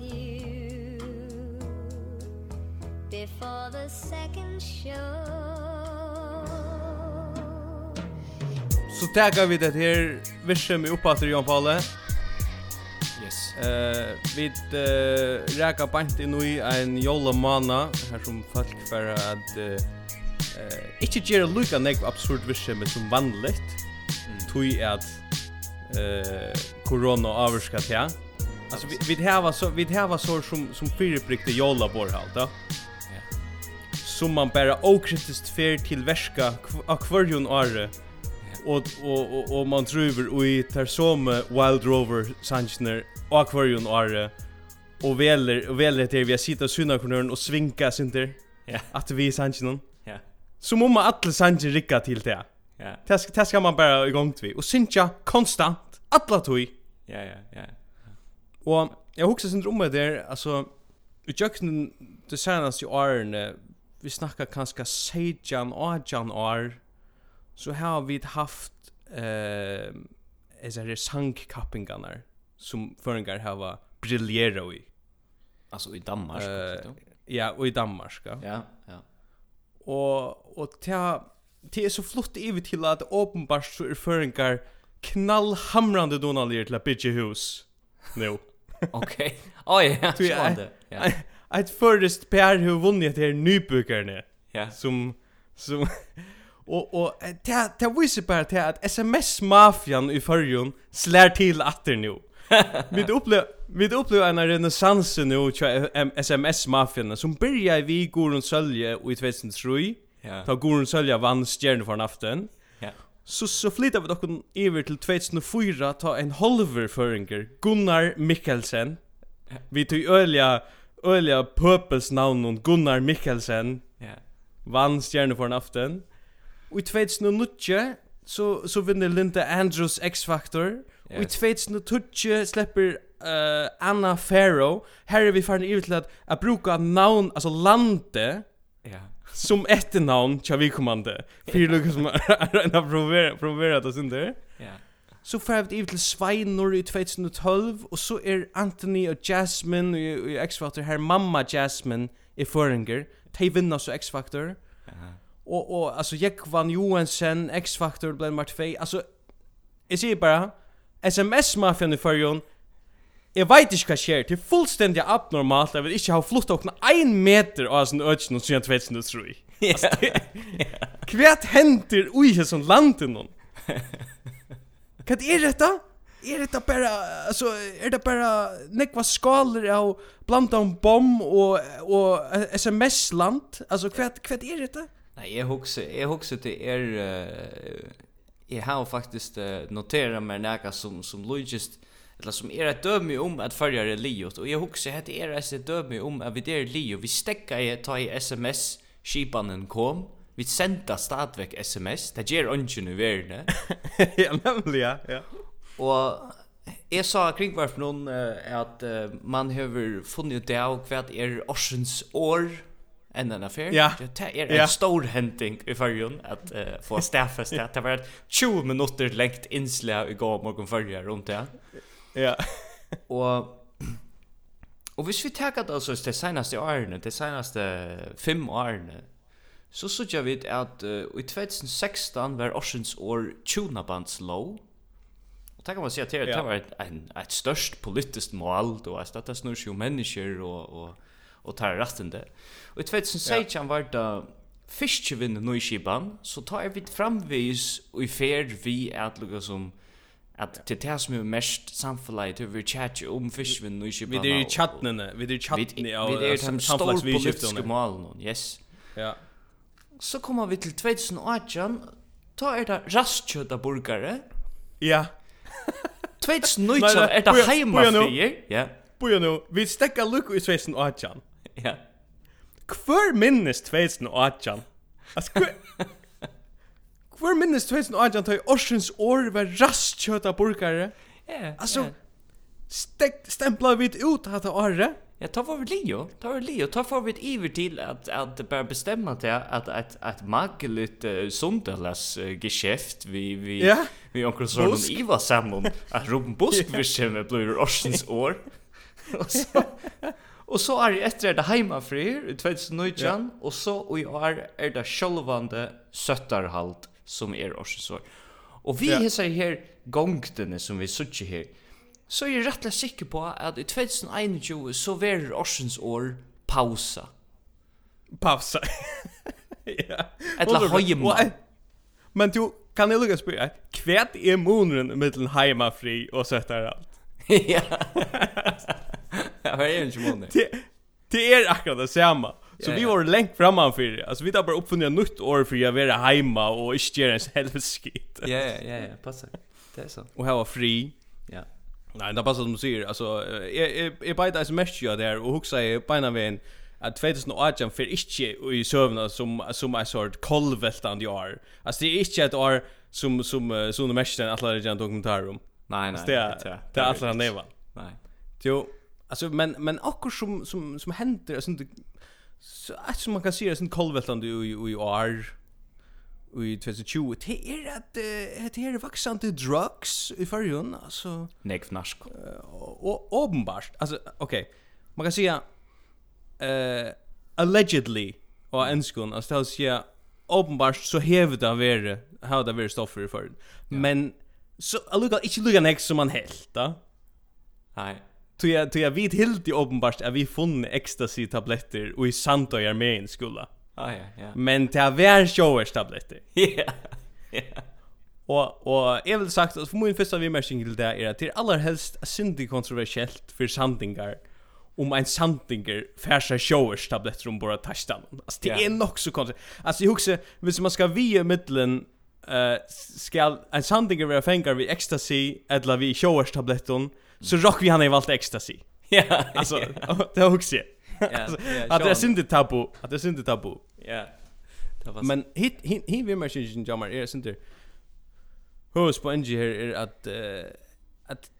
with you before the second show Så tackar vi det här vissen med uppåt Johan Paule. Yes. Eh vi uh, räkar bant i en jolla mana här som folk för att eh uh, inte göra lika nek absurd vissen som vanligt. Mm. Tui at eh corona avskatja. Alltså vi vi här så vi här var så som som fyrprickte jolla bor halt då. Ja. Som man bara okritiskt fair till värska akvarion are. Och och och och man driver i tar som Wild Rover Sanchner akvarion are. Och väl och väl det vi sitter synna kunna och svinka synter. Ja. Att vi Sanchnon. Ja. Som om alla Sanchner rikka till det. Ja. Det ska det ska man bara igång till. Och synja konstant alla tog. Ja ja ja. Og jeg husker sin om det der, altså, i jøkken det seneste årene, vi snakka kanskje 16 og 18 år, så har vi haft eh, så her sangkappingarna som föringar har briljera i. Alltså i Danmark. Uh, ja, och i Danmark. Ja, ja. Och, och det det är så flott evigt till att åpenbart så är föringar knallhamrande donalier till att bygga hus. Nu. Okej. Oj, ja. Ja. Ett förrest Per hur vunnit det här nybyggarna. Ja. Som som och och det det visar bara till att SMS mafian i förrjun slär till åter nu. Vi upplever vi upplever en renässans nu till SMS mafian som börjar vi går Sölje sälja i 2003. Ja. Ta går Sölje vann stjärnor från aften. Så så flyttar vi dock över till 2004 ta en halver föringer Gunnar Mikkelsen. Vi tog ölja ölja purples namn och Gunnar Mikkelsen. Ja. Vann stjärna för en aften. Och i 2009 så så vinner Linda Andrews X-Factor. Yes. Och i 2012 släpper uh, Anna Farrow. Här är vi för en till att, att bruka namn, alltså lande som etternavn tja vi kommande. För Lucas som har provera provera det sen där. Ja. Så får jag till Sveinor i 2012 och så är Anthony och Jasmine i, i X-Factor här mamma Jasmine i Föringer. De vinner så X-Factor. Ja. Och och alltså Jack van Johansen X-Factor blev Mart Fey. Alltså är det bara SMS mafian i förjon Jeg vet ikke hva skjer, det er fullstendig abnormalt, jeg vil ikke ha flutt åkna ein meter av sin ødsjen og siden 2003. Hva hender ui i sånn landen nå? Hva er dette? Er dette bare, altså, er det bare nekva skaler av blanda om bom og, og sms-land? Altså, hva, hva er dette? Nei, jeg husker, jeg husker til er, uh, jeg har faktisk uh, noterat meg nekka som, som logist, uh, eller som är ett döme om att följa det liot och jag huxar heter är ett döme om att vi där lio vi stäcka i ta i SMS skipanen kom vi senda stadväck SMS det ger ungen i världen ja nemlig, ja og Jeg sa kring hvert noen uh, at uh, man har funnet ut det av hva er årsens år enn en affær. Ja. Det er en ja. stor henting i fargen at uh, få stafest det. Det var et 20 minutter lengt innslag i går morgen farger rundt det. Ja. og og hvis vi tar det altså det senaste årene, det senaste fem årene, så sørger vi at uh, i 2016 var årsens år Tunabands lov, Og det kan man si at det, ja. det var et, en, et størst politisk mål, og at det snur jo mennesker og, og, og tar retten det. Og i 2016 ja. var det fiskevinn nøyskipan, så tar vi framvis og i fer vi at lukka som at til det som er mest samfunnet til vi chat om fiskvinn och inte bara vi er i chatten vi er i är chatten ja vi det är stor vi skiftar mål nu yes. Ja. Så kommer vi til 2018 da er det rastkjöta burgare. Ja. 2019 er det heimafrier ja. Boja nu, vi stekka lukku i 2018. Ja. Hvor minnes 2018? Alltså, Hvor minnes 2018 tøy Oceans år var rastkjøta burkare? Ja, Altså, stempla vi ut hatt året? Ja, ta var vi Leo. Ta var Leo. Ta var vi iver till att att bara bestämma til att att att magligt uh, sundalas uh, geschäft vi vi ja? vi onkel son och Iva samman att Ruben Busk yeah. vi skämmer blöder år. och så Och så är det efter det hemma för i 2019, och så och i år är det självande söttarhalt som er årsesår. Og vi ja. hessar her gongtene som vi suttje her, så er jeg rettelig sikker på at i 2021 så var årsens år pausa. Pausa. ja. Etla høyma. Men du, kan jeg lukka spyrja, kvet er monren mittlen heima fri og søttar alt? ja. Ja, hva er jo ikke monren? Det er akkurat det samme. Så vi var längt framan för alltså vi tar bara uppfunnit ett nytt år för jag vara hemma och inte göra en helvetskit. Ja ja ja, ja, passa. Det är så. Och ha fri. Ja. Nej, det passar som du säger. Alltså jag jag jag bajta sms ju där och huxa i på ena vägen att 2018 för inte i sövna som som är sort kolvältande år. Alltså det är inte ett år som som som de mest alla det jag dokumentär om. Nej nej. Det är det är alla neva. Nej. Jo, alltså men men akkur som som som händer alltså Så att som man kan se det sen kolvetlande i i år i 2020 det är att det är växande drugs i förrjun alltså nek fnask. Och uppenbart alltså okej man kan säga eh allegedly och enskon alltså det säga uppenbart så hävde det vara hur det vara stoffer i förrjun men så alltså inte lugga nästa som man helt då nej Tu jag tu jag vet helt i uppenbart att vi fann ecstasy tabletter och i Santo Armen skola. Ah ja, ja. Men det var shower tabletter. Ja. Ja. Och och jeg vil sagt, for min første vimerking til det är att det er allerhelst syndig kontroversiellt för sandingar om en sandinger färsa showers tabletter om bara tastan. Alltså det yeah. är nog så konstigt. Alltså jag huxar, hvis man ska via mittlen eh uh, ska en sandinger vara fängar vid ecstasy eller vid showers tabletten så rock vi han har valt ecstasy. Ja. Alltså det hooks ju. Ja. Att det är synd tabu, att det är synd tabu. Ja. Men hit hit hit vi mer ju jamar är synd. Hur NG här är att att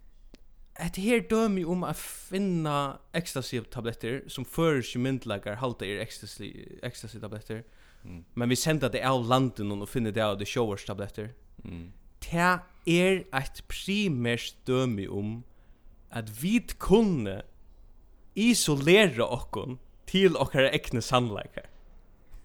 Et her dömi om a finna ecstasy-tabletter som fører sig myndlagar halta er ecstasy-tabletter. Mm. Men vi senda det av landen og finner det av de showers-tabletter. Mm. Det er et primært dømi om at vi kunne isolera okkon til okkara ekne sannleikar.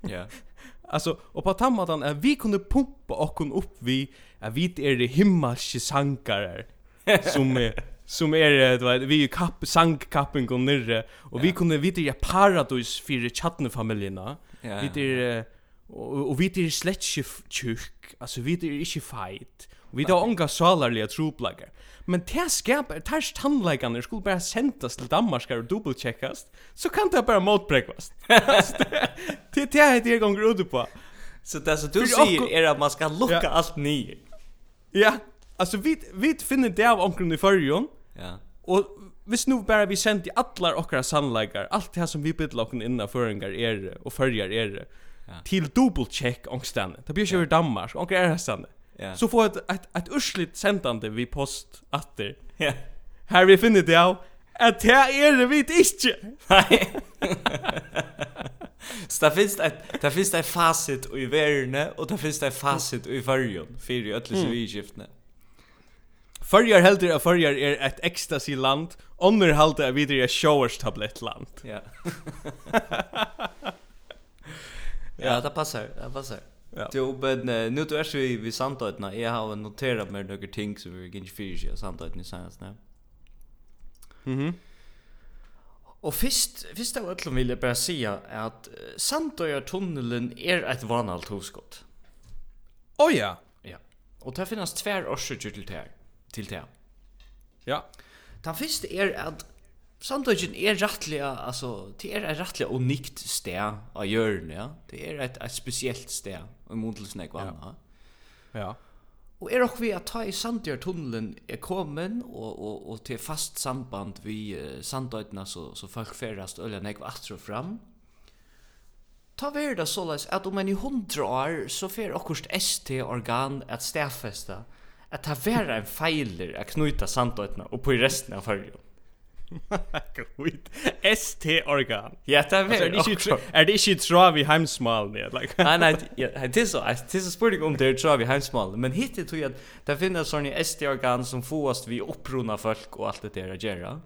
Ja. Yeah. alltså och på tammatan att vi kunde pumpa okkon upp vi att vi är det himmelske sankare som är som är du vet vi är kapp sank kappen går ner och vi kunde vi det paradis för chatne familjerna. Vi det och vi det slätsch tjuk alltså vi det är inte fight Vi tar onga salarliga troplagar. Men det skapar, tars tandläggande skulle bara sendas till Danmark och dubbelcheckas, så kan det bara motbräckvas. det är det här det gånger ute på. Så det som du säger är att man ska locka ja. allt ni. Ja, alltså vi, vi finner det av omkring i förrjun. Ja. Och hvis nu bara vi sent i allar okra sannleikar, allt det här som vi bidla okkur innan føringar er och førjar er, ja. Till dubbelcheck ångstande. Det blir ju över Danmark, ångre är det. Yeah. Så får ett ett ett ursligt sändande vi post åter. Ja. Yeah. Här vi finner det av att det är det vit inte. Nej. Så det finns ett det finns ett facit i världen och det finns ett facit i förrjon för i alla civilskiftena. Förrjar heldur att förrjar är ett ecstasy land, onner halda att vidare är showers tablett land. Ja. ja, det passar, det passar. Ja. Jo, men uh, nu du är så i samtidna. Jag har noterat mig några ting som vi kan fyra i samtidna i senast. Mhm. Og fyrst, fyrst av öllum vil jeg bare säga at uh, Sandøyartunnelen er et vanalt hoskott. Oh, ja! Ja. Og det finnes tver årsøkjer til det. Til det Ja. Ta fyrste er at Sandwichen er rättliga alltså det är et rättliga unikt stä av hjørnet, ja. Det är ett ett speciellt stä i Mundelsen jag Ja. Ja. Och er också vi at ta i Sandjör tunneln är kommen och och och till fast samband vi uh, Sandöjtna så så folk färdas öliga när jag fram. Ta ver det så att om en i 100 år så fer okkurst ST organ att stäfesta att ta vera en feiler att knyta Sandöjtna och på i resten av förrigen. Gut. ST organ. Ja, det er veldig ikke er det ikke tra vi heimsmal det like. Nei, nei, ja, det er så det er spurning om det er tra vi heimsmal, men hit det tror jeg det finnes sånne ST organ som fåast vi opprona folk og alt det der gjør.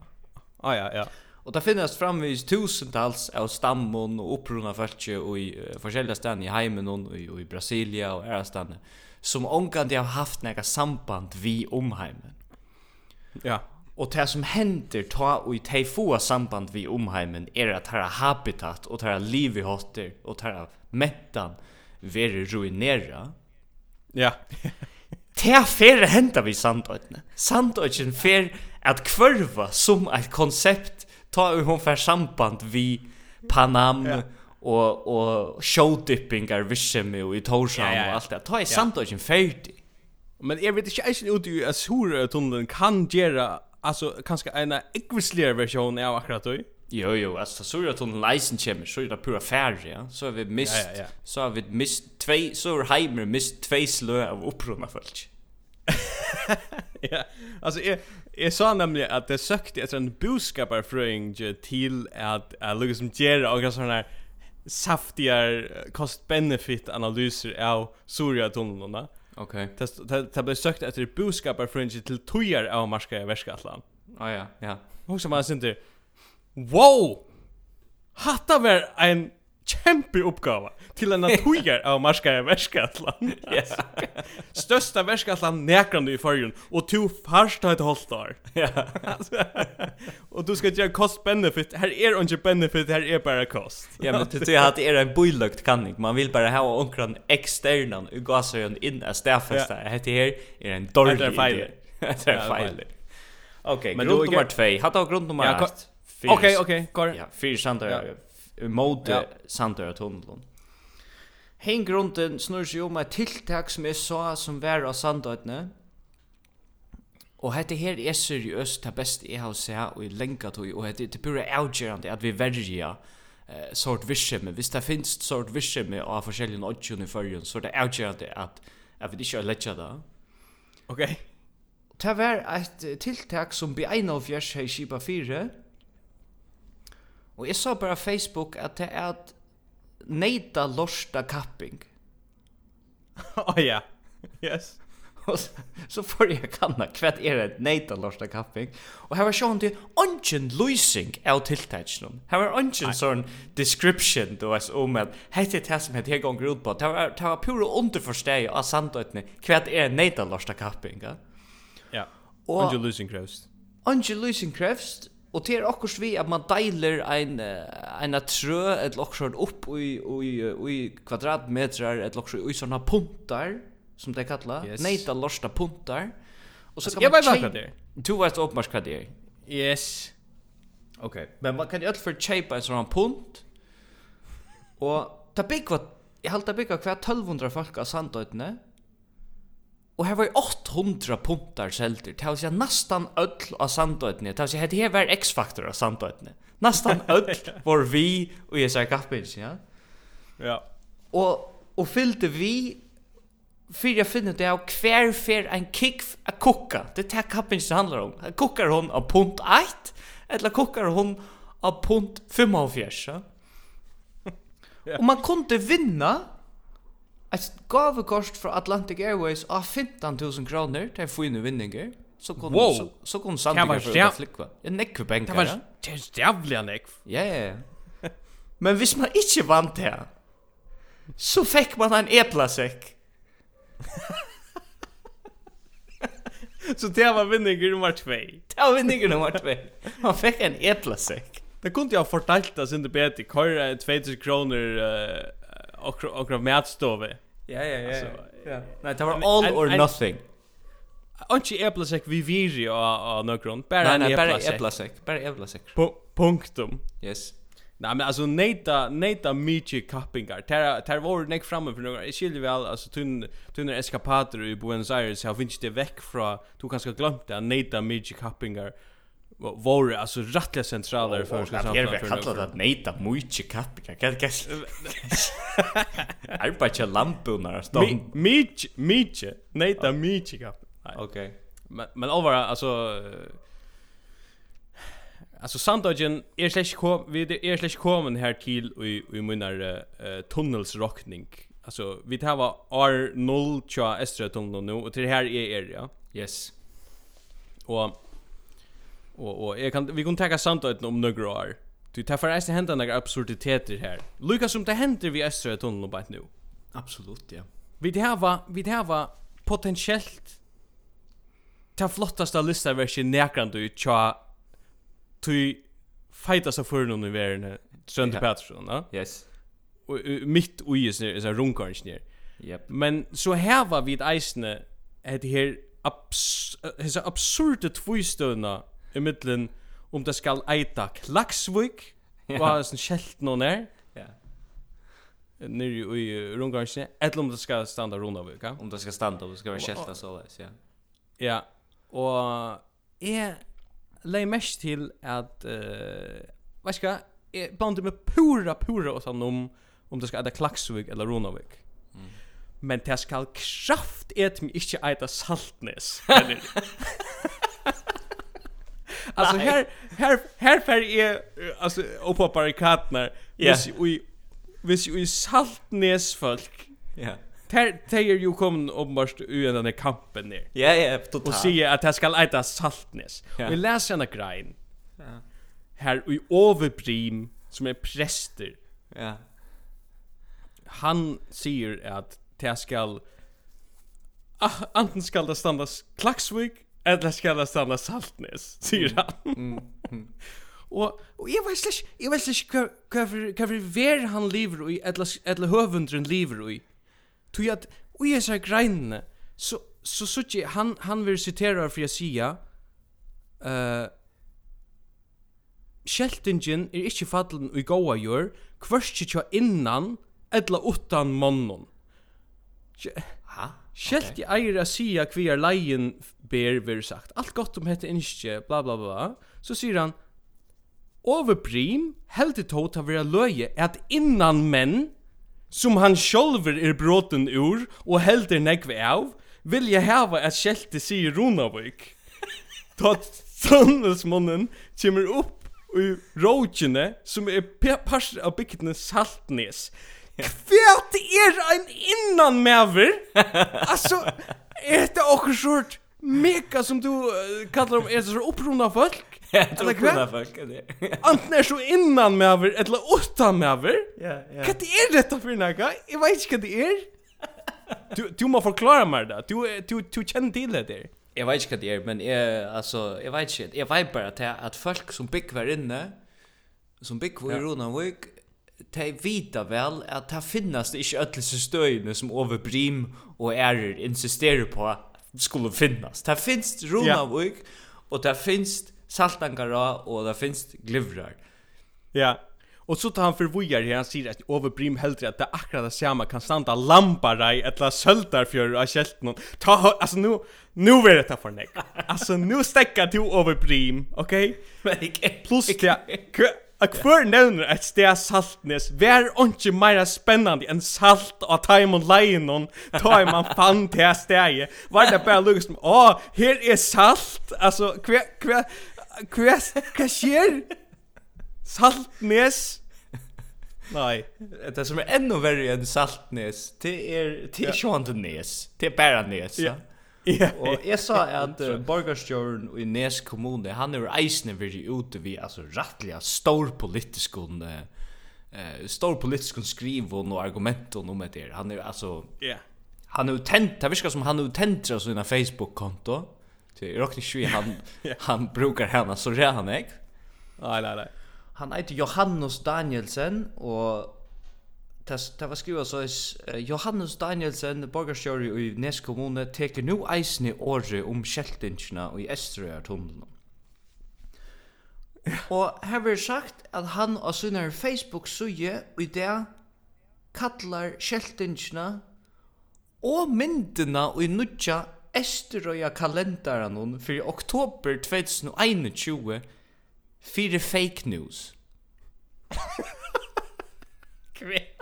Ah ja, ja. Og det finnes framvis tusentals av stammen og opprona folk i uh, forskjellige steder i heimen og i, i Brasilia og ære steder som omgang de har haft noe samband vi omheimen. Ja. Og det som hender ta og i de få samband vi omheimen er at her habitat og her liv i hotter og her mettan være ruinera. Ja. det fer henta vi sandøytene. Sandøytene fer at kvørva som et konsept ta og hon fer samband vi Panam ja. og, og showdippingar vissemi og i Torshavn ja, ja, ja. og alt det. Ta i sandøytene ferdig. Men jeg vet ikke eisen ut i at sura tunnelen kan gjøre alltså kanske en ekvisligare version av akkurat då. Jo jo, alltså så är det leisen kemi, så är det pura färg, ja. Så har vi mist ja, ja, ja. så har vi mist två så har Heimer mist två slö av upprorna folk. ja. Alltså är är så nämligen att det sökte efter en boskaparfröing till att att liksom göra och såna här saftigar cost benefit analyser av Surya tunnlarna. Okej. Det det blev sökt efter boskapar fringe till tojar av marska i väskatlan. Ah ja, ja. Och så man synte. Wow! Hatta var en kjempe uppgåva till en naturer av marska värskatlan. Yes. Största värskatlan nekrande i förrjun och to först ett halvt år. Ja. Och du ska göra cost benefit. Här är inte benefit, här är bara cost. ja, men det är att det är en bojlukt kanning, Man vill bara ha onkran externan och gasören in är stäfesta. Ja. Det här är en dålig idé. Det är fejl. Okej, okay, grund nummer 2. Hatta grund nummer 1. Okej, okej, går. Ja, fyra sant. Ja mot ja. Sandra Tunnelon. Hen grunden snur sig om ett tilltag som är så som var av Sandötne. Og hette her er seriøst det beste jeg har sett og i lenka tog, og hette er pura avgjørende at vi verger eh, sort virksomhet. Hvis det finnes sort virksomhet av forskjellige oddsjon i førjen, så er det avgjørende at, at vi ikke har lett det. Ok. Det var et tiltak som ble 1 av fjers her i Kipa 4, Og jeg sa bare Facebook at det er at neita lorsta kapping. Å oh, ja, yes. Og så, så får jeg kanna hva er et neita lorsta kapping. Og her var sånn til ongen lysing av tiltakene. Her var ongen sånn description du vet om at hette det som hette her gonger ut på. Det var, det var pure underforsteg av sandøytene hva er neita lorsta kapping. Ja, ja. ongen lysing krevst. Ongen lysing krevst Og det okkur svi vi att man ein ein en trø et lockshort upp i i i kvadratmetrar et lockshort i såna puntar som det kallar. Yes. Neita lorsta puntar. Og så kan jag man Jag vet vad det är. Du vet uppenbart vad det. Yes. Okay. Men man kan ju alt för chepa en sån punt. Och ta big vad jag håller big vad 1200 folk av sandötne. Og her var 800 puntar selter. Det var seg nastan öll av sandøytene. Det var seg, det var X-faktor av sandøytene. Nastan öll var vi og jeg sier kappins, ja? Ja. Og, og fyllte vi fyrir jeg finner det av hver fer en kick a kukka. Det er det kappins det handler om. Kukkar hon av punt 1, eller kukkar hon av punt 45, ja? ja. Og man kunde vinna ett gavekort för Atlantic Airways av 15.000 kronor. Det är fina vinningar. Så kom wow. så, så kom Santiago för att Det En nekve Det var det är jävla neck. Ja ja. ja. Men hvis man ikke vant det så fikk man en eplasäck. så det var vinningar nummer 2. Det var vinningar nummer 2. Man fikk en eplasäck. Det kunde jag fortalt oss inte bättre. Kör 2000 kronor uh, och och mätstove. Ja ja ja. Ja. Nej, det var all or nothing. Anki Eplasek vi viri av någon. Bara en Eplasek. Bara Eplasek. Punktum. Yes. Nej men alltså Neta Neta Michi Kappingar. Där där var det framme för några. Jag skiljer väl alltså tunn tunna eskapader i Buenos Aires. Jag finns det veck från du kanske glömt det Neta Michi Kappingar var alltså rättliga centraler för ska samla för. Jag kallar det neta mycket kapika. Kan kan. Är bara ett lampunar stånd. Mycket mycket neta mycket kap. Okej. Men men allvar alltså Alltså Sandagen är slash kom vi är slash kommen här till i i munnar uh, tunnelsrockning. Alltså vi tar var R0 tja Estra tunnel nu och till här är er ja. Yes. Och Och och jag kan vi kan ta samtalet om några år. Du tar för resten hända några absurditeter här. Lucas som det händer vi östra tunneln och bara nu. Absolut, ja. Vi det här var vi det här var potentiellt ta flottaste listaversion näkrande ut tja ty fighta så för någon i världen Trent yeah. Patterson, va? Yes. Och mitt och ju så runkar inte. Yep. Men så här var vi ett isne det här abs absurda tvistuna i middelen om det skal eita Klaksvik, og ha sånn kjelt noen her, nere i rungarsne eller om det skal standa Rundavik, ja? Om det skal standa, om det skal være kjelta så leis, ja. Ja, og jeg lei mest til at, uh, vet ikke jeg bandi med pura, pura og sånn om, om det skal eita Klaksvik eller Rundavik. Mm. Men det skal kraft et mig ikke eita Saltnes. alltså här här här för är alltså uppe på barrikaderna. Ja. Vi vi vi saltnes folk. Ja. Ter ter ju kom uppenbart ur den där kampen ner. Ja ja, totalt. Och se att det ska äta saltnes. Vi läser en grein. Ja. Här i Overbrim som är präster. Ja. Han säger att det ska ah, antingen ska det stannas Klaksvik eller ska alla stanna Saltnäs, säger han. Mm. Mm. Och och jag vet inte, jag vet inte hur hur ver han lever i eller eller hövundren lever i. Tog att och jag så grein så så så han han vill citera för jag säga uh, Kjeltingen er ikkje fallen i goa gjør, kvørst ikkje innan, etla utan mannen. Ha? Skelt i eier a sia kvi er leien ber ver sagt. Alt gott om hette innskje, bla bla bla. Så sier han, overprim heldig tåt av vera løye at innan menn som han sjolver er bråten ur og helder negve av, vil jeg hava at skjelte sier Runavik. Ta Sandnesmannen kommer opp i råkjene som er parser av bygdene Saltnes. Saltnes Fett er ein innan mever. Alltså är det också sort mega som du uh, kallar dem är så upprunda folk. Ja, Eller upprunda folk. Antingen är så innan mever eller utan mever. Ja, ja. Vad är detta för något? Jag vet inte vad det är. Du du måste förklara mig det. Du du du känner till det där. Jag vet inte vad det är, men jag alltså jag vet inte. Jag vet bara att att folk som bygger inne som bygger i ja. Ronavik de vita väl att det finnas det inte ødelse støyene som Ove och og Ærer insisterer på skulle finnas. Det finns Ronavik, yeah. och det finns Saltangara, och det finns Glivrar. Ja. Og så tar han för vojar här han säger att Ove Brim helt att det akkurat det samma kan standa lampar i ett av söltar någon. Ta alltså nu nu är det för nek. Alltså nu stäcker till Ove Brim, okej? Okay? Plus det Ak för nämner att stä saltnes vär onke mera spännande än salt av time on lion ta man fan till stäje var det bara lugnt åh här är salt alltså kvar kvar kvar kashier saltnes Nej, det som är ännu värre än saltnes, det är det är ju inte nes. det är bara nes. Ja. Ja. Og jeg sa at uh, borgarstjøren i Nes kommune, han er eisende veri ute vi, altså rettelig stor politisk uh, uh, stor politisk skriv og argument og noe med det. Han er altså, yeah. han er utent, det virker som han er utent av sin Facebook-konto, Det jeg råkner ikke han, han brukar henne, så rer han ikke. Nei, nei, nei. Han heter Johannes Danielsen, og Det var skrivet så Johannes Danielsen, borgarstjóri i Nes kommune, teker nu eisne året om kjeltingina i Estrøyartunnelen. Og her vi sagt at han og sunnar Facebook-suje i det kallar kjeltingina og myndina i nudja Estrøya kalendaren fyrir oktober 2021 fyrir fake news. Kvitt.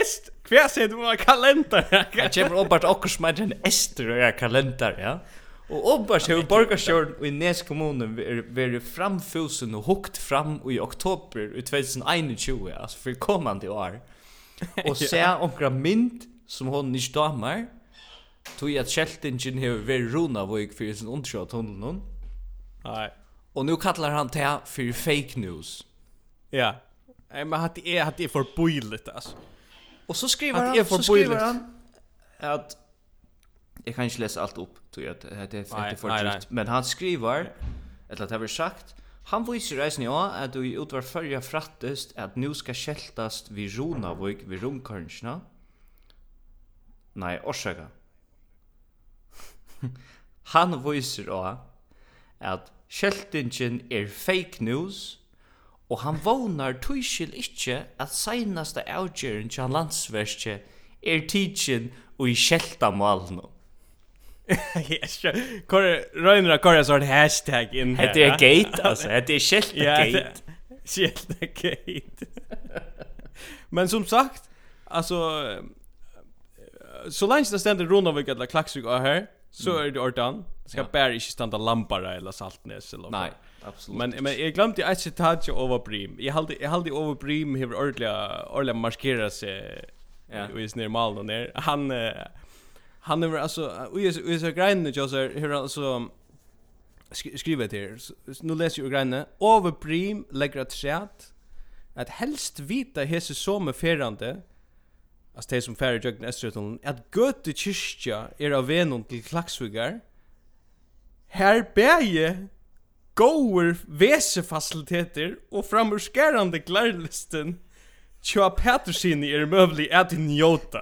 Est, hva sier du var kalender? Jeg kommer oppbart okkur som er en ester og er kalender, ja. Og oppbart har borgarstjåren i Nes kommune vært framfusen og hukt fram i oktober i 2021, altså for kommande år. Og se omkra mynd som hon ikke damer, tog at kjeltingen har vært rona vøyk for sin undersjå tunnelen. Nei. Og nu kallar han det för fake news. Ja. Nej, men att det är att det är för bojligt alltså. Och så skriver han, så skriver han att jag kan inte läsa allt upp tror jag att det är inte för djupt, men han skriver eller att det har sagt Han viser reisen jo at du i utvar fyrja frattest at nu skal kjeltast vi Ronavik vi Romkarnsna. Nei, orsaka. Han viser jo at kjeltingen er fake news og han vånar tøyskil ikkje at seinaste avgjøren til han landsverskje er tidsin og i kjelta malen. Yes, kor Røyner har kor sånn hashtag inn her. Det er gate, altså. Det er kjelta gate. Kjelta gate. Men som sagt, altså, så lenge det stender Ronavik eller Klaksvik her, så er det ordan. Skal bare ikke standa lampara eller saltnes eller noe. Nei. Absolut. Men men jag glömde att citat ju över Brim. Jag hade jag hade över Brim här ordliga ordliga markera sig. Ja. Vi är snär mal då där. Han han är alltså vi är vi är så grejen nu just här alltså skriva det här. Nu läser jag grejen. Över Brim lägger att chat att helst vita hese som är ferrande. Alltså det som färre jögn Östergötland. Att gött i kyrkja är av venon till klaxvigar. Här bäge goer vesefaciliteter og framurskærande glärlisten tjoa Petersini er mövlig att njóta.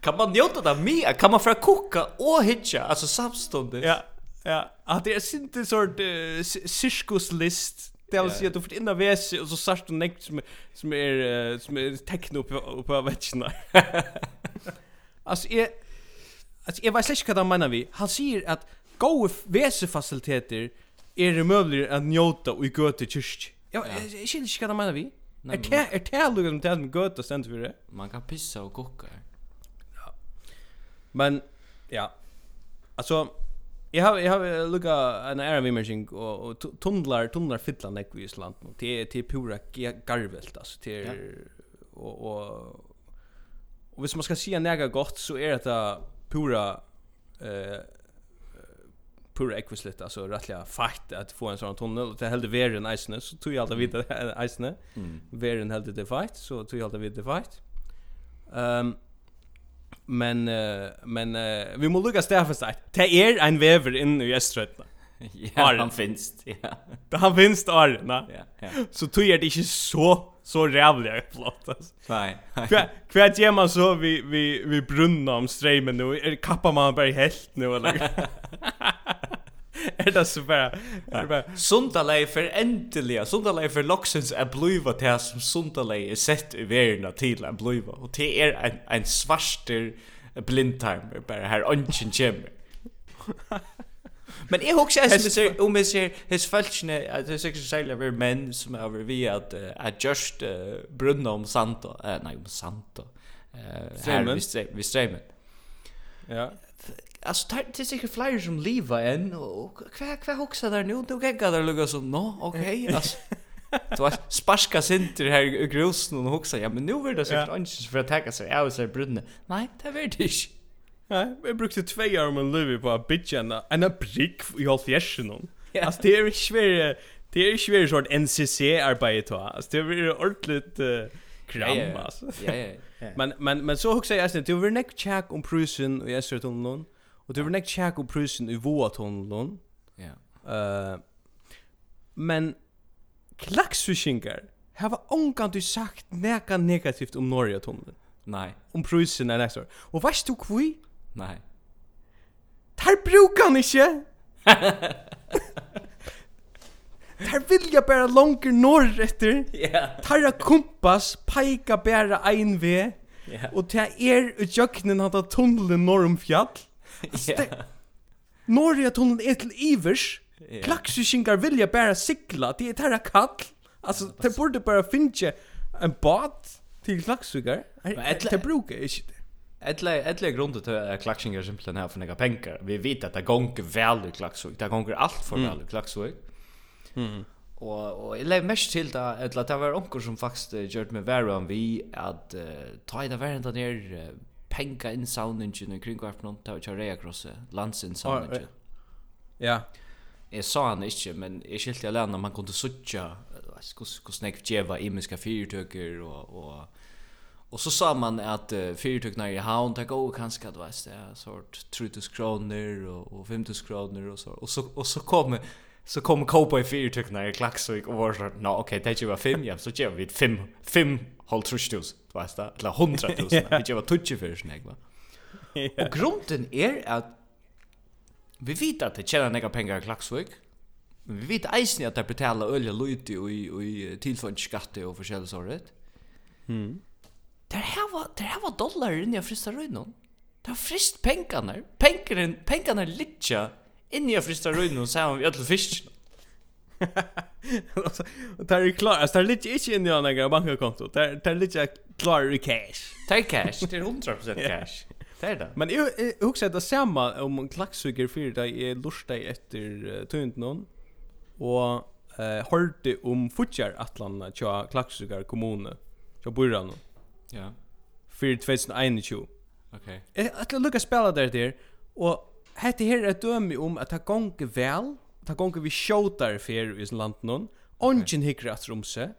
kan man njóta det mer? Kan man fra koka og hitja, altså samståndigt. Ja, ja. At det er inte sort uh, cirkuslist. Det vill säga att du får in av vese och så sart du nekt som, som är, uh, som är techno på, på vetcherna. alltså, jag, alltså, jag vet inte vad han menar vi. Han säger att gode vesefaciliteter er det möjligt att njuta och i göte kyrk. Ja, jag känner inte vad menar vi. Är det är det lugnt att tända göte för det? Man kan pissa och koka. Ja. Men ja. Alltså Jag har jag har lukka en era imaging och, och tunnlar tunnlar fylla näck i Island nu. Det är pura garvelt alltså till ja. och och och hvis man ska se näga gott så är det pura eh pur ekvislet alltså rättliga fight att få en sån tunnel till helde veren isne så tog jag alltid vid isne mm. veren helde det fight så tog jag alltid vid det fight ehm um, men uh, men uh, vi måste lucka stäffa sig det är er en väver in i Östrättna Ja, han finst. Ja. Det han finst är, ja, Ja. Så tog jag det inte så så rävliga upplåt alltså. Nej. Kvärt ger man så vi vi vi brunna om streamen nu. Är kappar man bara helt nu eller? Är det så bara? Är det bara Sundalei för äntligen. Sundalei för Loxens är bluva till som Sundalei är sett i världen till en bluva och det är en en svarter blindtime bara här onchen gem. Men jeg jag också är om jeg ser his følelsene, at det er sikkert særlig over menn som er over vi att att just brunna om Santo uh, nei, om Santo. uh, her Eh vi streamen. Ja. Alltså det är säkert flyger som leva än och kvar kvar huxa där nu då gegga där lugga som nå okej alltså Du var sparska sinter här i grusen och huxa ja men nu vill det säkert ja. anses för att tacka sig av sig brunne. Nej, det vill det inte. Nej, jag brukte två år om en luvi på att bitcha en, en prick i allt järsken. Ja. Alltså det är inte svär, det är inte svär sort NCC-arbete då. Alltså det är ordentligt uh, kram alltså. Ja, ja, ja. Men, men, men så också jag sen, det var näck check om prusen och jag ser till någon. Och det var näck check om prusen i våtån Ja. Uh, men klaxfishingar har ongan du sagt neka negativt om Norge tunneln. Nei. Om prusen er nästa år. Og veist du kvi? Nei. Tar brukar han ikkje. Tar vilja bara longer norr etter. Yeah. Tar a kompass, peika bara ein ve. Yeah. Og ta er ut jöknen hatt tunnelen norr om fjall. Yeah. Norra tunnelen er til ivers. Yeah. Klaksjuskingar vilja bara sikla, det er tarra kall. Alltså, det borde bara finna en bad till klaksjuskingar. Det brukar inte det. Ettle ettle grundet til att simpelthen här for nega pengar. Vi vet at det gonger vel i klaxvik. Det gonger alt for vel i klaxvik. Og og och jag mest til da at att det var onkel som faktiskt gjort med värre om vi att ta i det värre där uh, penka in soundingen och kring kvart någon ta och köra across landsin. Ja. Jag sa han inte men jag skilte jag lärde man kunde sucha. Kus kus näck jeva imiska fyrtöker och och Och så sa man att uh, fyrtygna i havn tar gå kanske att vet det sort 3000 kronor och, och 5000 kronor och så och så och så kommer så kommer Kopa i fyrtygna i Klaxvik och var så no okej okay, det är ju fem ja så ger vi fem fem håll trustus du vet det eller 100 000 det ger vad tutje för snägg va. Och grunden är att vi vet att det tjänar några pengar i Klaxvik. Men vi vet eisen att det betalar olja och lite och i och i tillfällig skatt och försäljningsåret. Mm. Der hava, der hava dollar inni av frista røynon. Der har frist pengarna. Pengarna, pengarna litja inni av frista røynon sier vi öll fisk. Det er klar, altså det er litt ikke inni av en bankakonto, det er klar i cash. Det er cash, det er 100% cash. Det er det. Men jeg, jeg husker det samme om klakksuger fyrir da jeg lurte etter uh, tøynden og uh, hørte om futjar atlan tja klakksuger kommune, tja byrran Ja. Fyrir 2021. Okej. Okay. Att lukka spela där där och hette här ett dömi om att ta gånge väl, ta gånge vi skjuter för i sin land någon. Ongen hickra att rumse.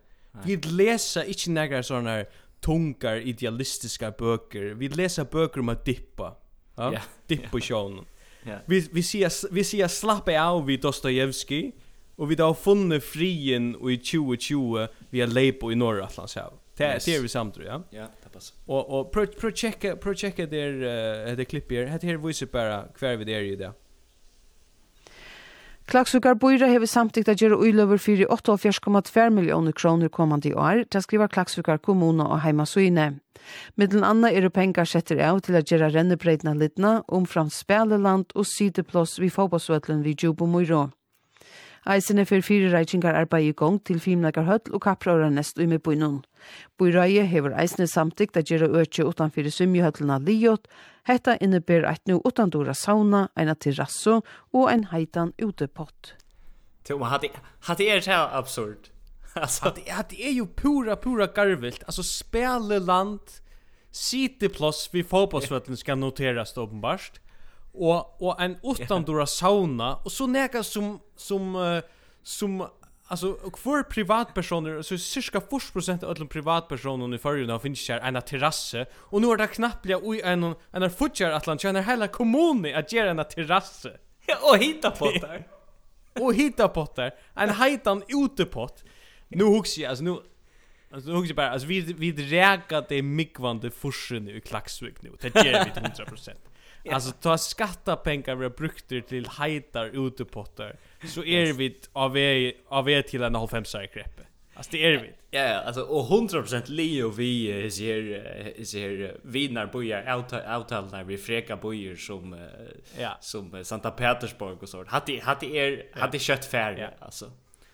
Vi läser inte några såna tungar idealistiska böcker. Vi läser böcker om att dippa. Ja, yeah. dippa sjön. Yeah. Vi vi ser vi ser slappa av vid Dostojevskij och vi har funnit frien och i 2020 vi har lepo i norra Atlantshav. Det är det vi samtror, ja. Ja, det passar. Och och pro pro checka pro checka där uh, det klipp här. Det här visar bara kvar vi där ju där. Klaksukar Bøyra hever samtidig at gjøre fyrir 4,8,4 millioner kroner kommande i år, til skriver Klaksukar kommuna og heimasøyne. Middelen anna er pengar setter av til at gjøre rennebreidna lidna, omfram speleland og sideplås vid fotballsvøtlen vid Jubo Møyra. Eisene fyrir fyrir reikingar arbeid i gong til fimleikar høll og kappraura nest ui med bunnen. Bøyreie hever eisene samtikt at gjerra økje utanfyr svimjehøllena liot, hetta inneber eit nu utandora sauna, eina terrasso og ein heitan utepott. Hatt er så absurd. Alltså det är ju pura pura garvilt. Alltså spela land, sitte plats vi fotbollsvällen ska noteras uppenbart och og en utandora sauna og så näka som som uh, som alltså för privatpersoner så cirka 40 av alla privatpersoner i förrjuna finns här en terrass och nu är det knappt i en en en futjar Atlant känner hela kommunen att göra en terrasse och hitta potter. där och hitta potter. en heitan utepott nu huxar jag alltså nu Alltså nu huxar bara alltså vi vi räkar det mikvande forsen i Klaxvik nu. Det ger vi 100%. Alltså ta skattepengar vi har brukt till hajtar utepotter så är yes. vi av er, av er till en 95-sare kreppe. Alltså det är vi. Ja, ja, alltså och 100% Leo vi ser ser vinnar bojar avtal när vi freka bojar som ja. som Santa Petersburg och sånt. Hade hade er hade kött färg ja. alltså.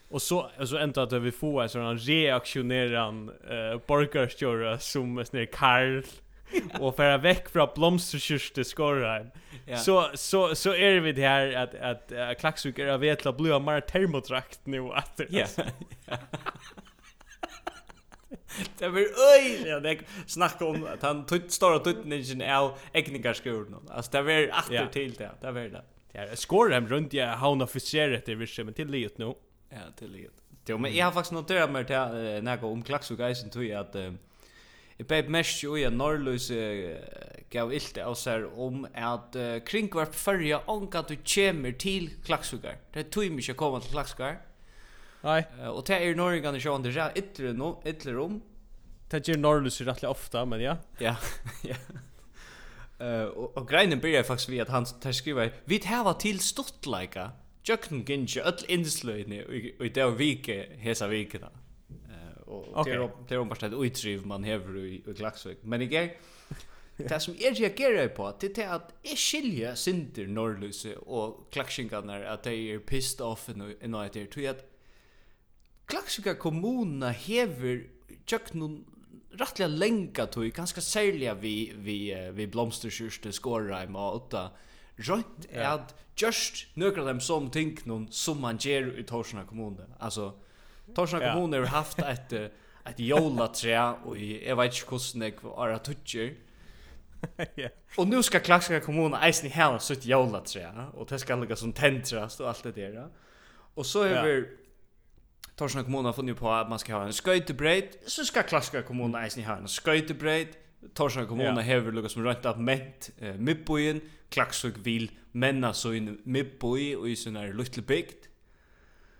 Och så alltså ändå att vi får en sån reaktionerande uh, borgarstjöra som snär Karl och för väck från blomsterkyrste skorrar. Ja. Så så så är det vid här att att uh, klaxuk är vetla blåa mer termotrakt nu att. Ja. Det blir öj, ja, det snackar om att han tog stora tutningen av äggningarskolan. Alltså det blir åter till det, det blir det. Det är skor hem runt jag han officerat det visst men till livet nu. Ja, till livet. Jo, men jag har faktiskt noterat mig till när jag om klaxuk isen tror jag att Jeg beit mest jo i at Norrløs gav ilte av seg om at uh, kringvarp fyrja ånka du kjemmer til klaksugar. Det er tog mykje å komme til klaksugar. Nei. Uh, og det er norringane sjåan det er ytler no, ytler om. Det gjør Norrløs rettelig ofta, men ja. Ja, ja. Uh, og, og greinen byrjar faktisk vi at han tar skriva Vi hava til stortleika Jöknum gynnsi öll innslöginni og det dag vike hesa vikina och det är det är bara ett utriv man har i, i Klaxvik. Men igen Det som jeg gjør på, det er at jeg skiljer Sinter Norrløse og klaksingarna at de er pissed off enn og etter, tror at klaksinga kommuna hever tjøknun rettelig lenga tog, ganske særlig vi, vi, vi blomsterkjørste skåreim og åtta, rønt er at just nøkker dem som ting noen som man gjør i Torsna kommune. Altså, Torsna kommun har haft ett ett jolatrea och jag vet inte hur det var tutcher. Ja. Och nu ska Klaxska kommun eisen i hela sitt jolatrea och det ska ligga som tentrast och allt det där. Och så är vi Torsna kommun har funnit på att man ska ha en sköjtebredd så ska Klaxska kommun eisen i ha en sköjtebredd Torsna kommuna har hever lukka som rönt upp ment eh, Mibboien, Klaksvik vil menna så in Mibboi och i sånne luttle bygd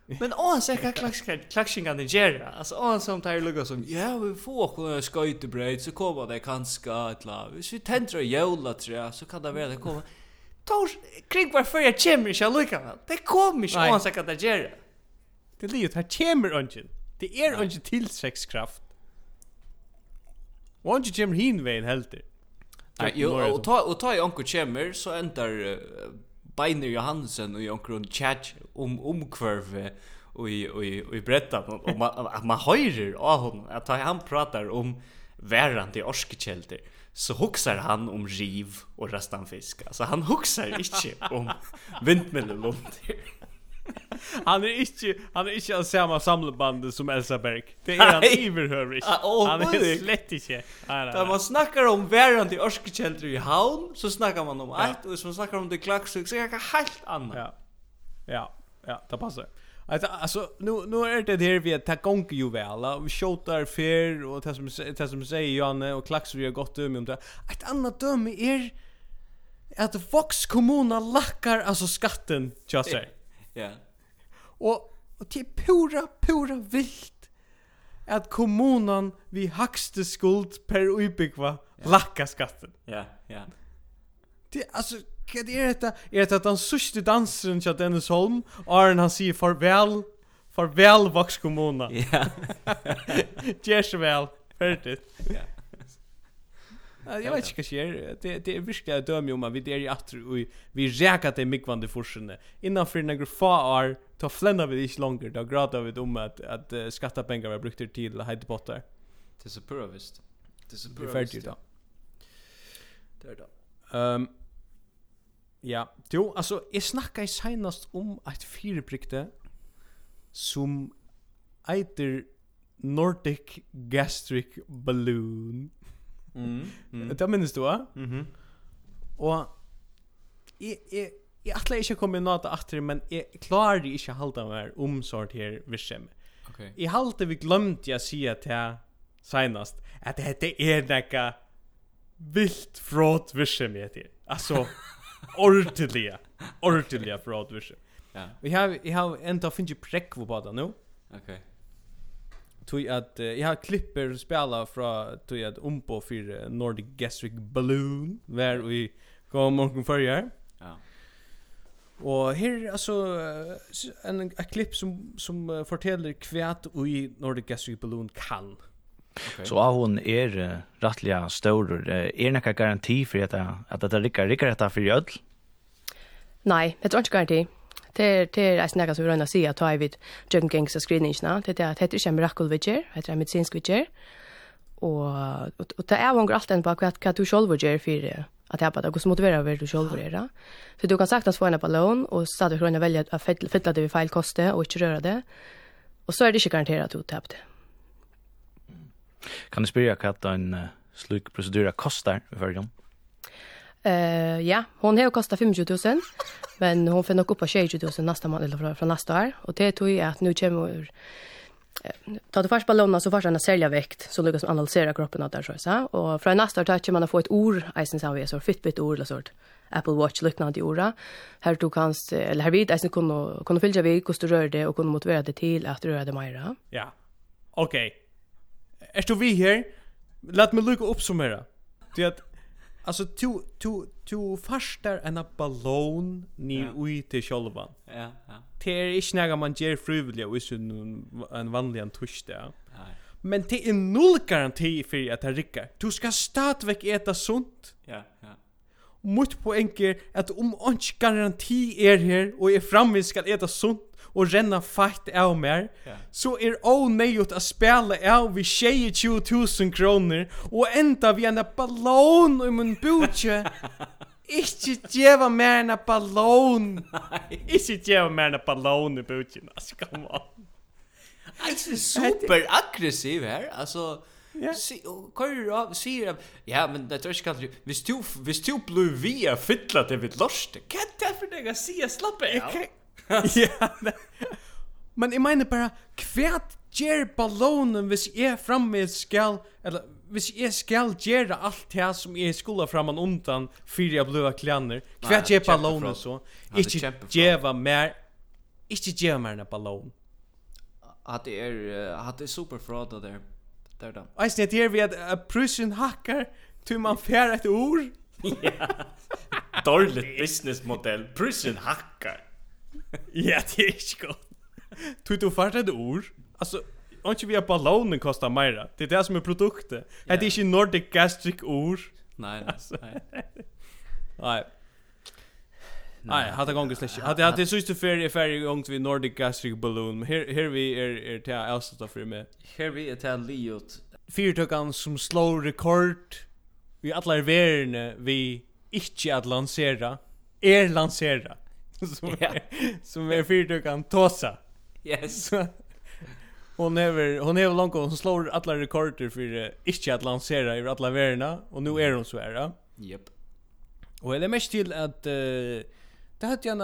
Men åh så kan klaxkan klaxingarna göra. Alltså åh som tar lugga som ja vi får kunna sköta så kommer det kanske att la. Hvis vi tänder jola trä så kan det være det kommer. Tors, kring var för jag kommer så lugga. Det kommer ju åh så kan det göra. Det ligger här kommer ungen. Det är ungen till sexkraft. Och ungen kommer hin väl helt. Nej, jo, och ta och ta i onkel kommer, så ändar Beiner Johansen och Jonkron chat om omkvärve och i och i och i berätta om att man höjer av honom att han pratar om värrande orskekälter så huxar han om riv och rastanfisk. Alltså han huxar inte om vindmöllor han är inte han är inte av samma samleband som Elsa Berg. Det är han överhörig. Han är slett inte. Där man snackar om värande i i Havn så snackar man om allt och så snackar om det klax så är det helt annat. Ja. Ja, ja, det passar. Alltså alltså nu nu är det här vi att gång ju väl. Vi skjuter fair och det som det som säger Janne och klax vi har gått döme om det. Ett annat döme är att Vox kommuna lackar alltså skatten, jag säger. Ja. Och och till pura pura vilt at kommunan vi hakste skuld per ubyggva yeah. lakka skatten. Ja, ja. Det alltså vad är det Är det att han sista dansen till Dennis Holm och han säger farväl farväl vax kommuna. Ja. Järsväl. Hört det. Ja. Jag vet inte vad det är. Det är verkligen att döma om att vi där i att och vi räkar till mycket forskande. Innanför några få år ta flända vi inte längre. Då gråter vi om att, att uh, skattepengar var brukt till hejdebottar. Det är så pura visst. Det är så pura visst. Det är färdigt då. Det är då. Ehm ja, jo, alltså jag i senast om ett fyrbrykte som eiter Nordic Gastric Balloon. Mm, mm. Det minns du, va? Mhm. Och Og jeg, jeg, jeg atler ikke å komme noe til atter, men jeg klarer ikke å holde meg om sånt her virksom. Okay. Jeg halte vi glemte jeg sier til senast, at dette er nekka vilt fråt virksom jeg til. Altså, ordentliga, ordentliga fråt virksom. Ja. Vi har, vi har enda finnes jo prekvo på det nå. Okej. Okay tog at uh, jeg har klipper spela fra tog at umpo på för Nordic Gastric Balloon Vær vi kom morgen förra. Ja. Och här altså en en klipp som som uh, forteller kvärt i Nordic Gastric Balloon kan. Okay. Så av hon är uh, rättliga stor. Är det någon garanti för att att det rycker rycker detta för öll? Nei, det er ikke garanti. Det det er nästan något som vi røyner å si at ta i vid Jim Gangs screeningarna. Det er at det er ikke en mirakulvidger, det er en medisinsk medicinsk Og, og, og det er vanger alt enn på hva, hva du selv själv gör för att jag bara hvordan motiverer vi du selv är det. Så du kan sagt få en på lån och så du kan välja att fylla det vi feil koste og ikke røre det. Og så er det ikke garanterat at du tappar det. Kan du spyrja hva en slik procedur kostar i förrige Eh, ja, hon har kostat 25 000, men hon får nog upp på 20 000 nästa månad eller från nästa år. Och det tror jag att nu kommer Ta du först ballongen så först en sälja vikt så lyckas man analysera kroppen att där så så och från nästa år tar man att få ett ord isen så vi så Fitbit ord eller sånt Apple Watch liknande ord här du kan eller här vid eisen kunna kunna fylla vi kost rör det och kunna motivera det till att röra det mer. Ja. Okej. Okay. Är du vi här? Låt mig lycka uppsummera. Det att Alltså to to to fastar en ballon ni ja. ui till själva. Ja, ja. Det är inte några man ger frivilligt och så en vanlig en tusch där. Nej. Men det är noll garanti för att det rycker. Du ska stadigt äta sunt. Ja, ja. Mot poäng är att om inte garanti är här och är framme ska äta sunt og renna fakt av mer, yeah. så er åneiut å spela av vi 22.000 kroner og enda vi en ballon i mun bútje, Ikke djeva mer enn ballon. Ikke djeva mer enn ballon i budgen. Altså, come on. Alltså super aggressiv här. Alltså Ja. Kör av säger av ja men det tror jag kan du. Visst du visst du blue via fittla det vid lust. Kan det för dig att se slappa. ja. Men jeg mener bare, kvært gjør ballonen hvis jeg framme skal, eller hvis jeg skal gjøre alt det som jeg skulle framan undan før jeg ble klaner, kvært gjør ballonen så, ikke gjøre mer, ikke gjøre mer enn ballon. At det er, at det er superfråd der, der da. Eisen, det er vi at prussen hacker tu man fer et ord. Ja. Dårligt businessmodell. Prison hacker. Ja, det är godt. gott. Du tog fart ett ord. Alltså, ikke vi har ballonen kostar mera. Det är det som är produkten. Det är inte Nordic Gastric ord. Nej, nej. Nej. Nej, hade gånger slash. Hade hade sist för i färg gångt vi Nordic Gastric Balloon. Här här vi är är till Elsa för med. Här vi är till liot. Fyrtökan som slår rekord i alla verden vi inte att lansera. Er lansera. som ja. är, som är fyrt tosa. kan tåsa. Yes. hon är hon är långt hon slår alla rekorder för inte att lansera i alla världen och nu är hon så här. Ja. Yep. Och det är mest till att uh, Det hade jag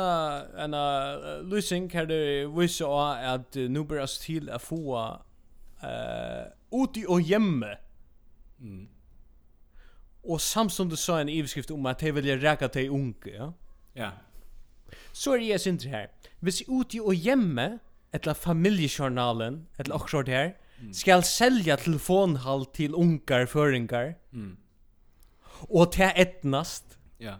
en uh, lösning här det visste jag att nu börjar till att få eh uti och hemme. Mm. Och Samsung design i skrift om att de vill räka till unge, ja. Ja så er jeg synder her. Hvis jeg ute og hjemme, etla familjejournalen, etla akkurat her, mm. skal selja telefonhall til ungar føringar, mm. og til etnast, ja.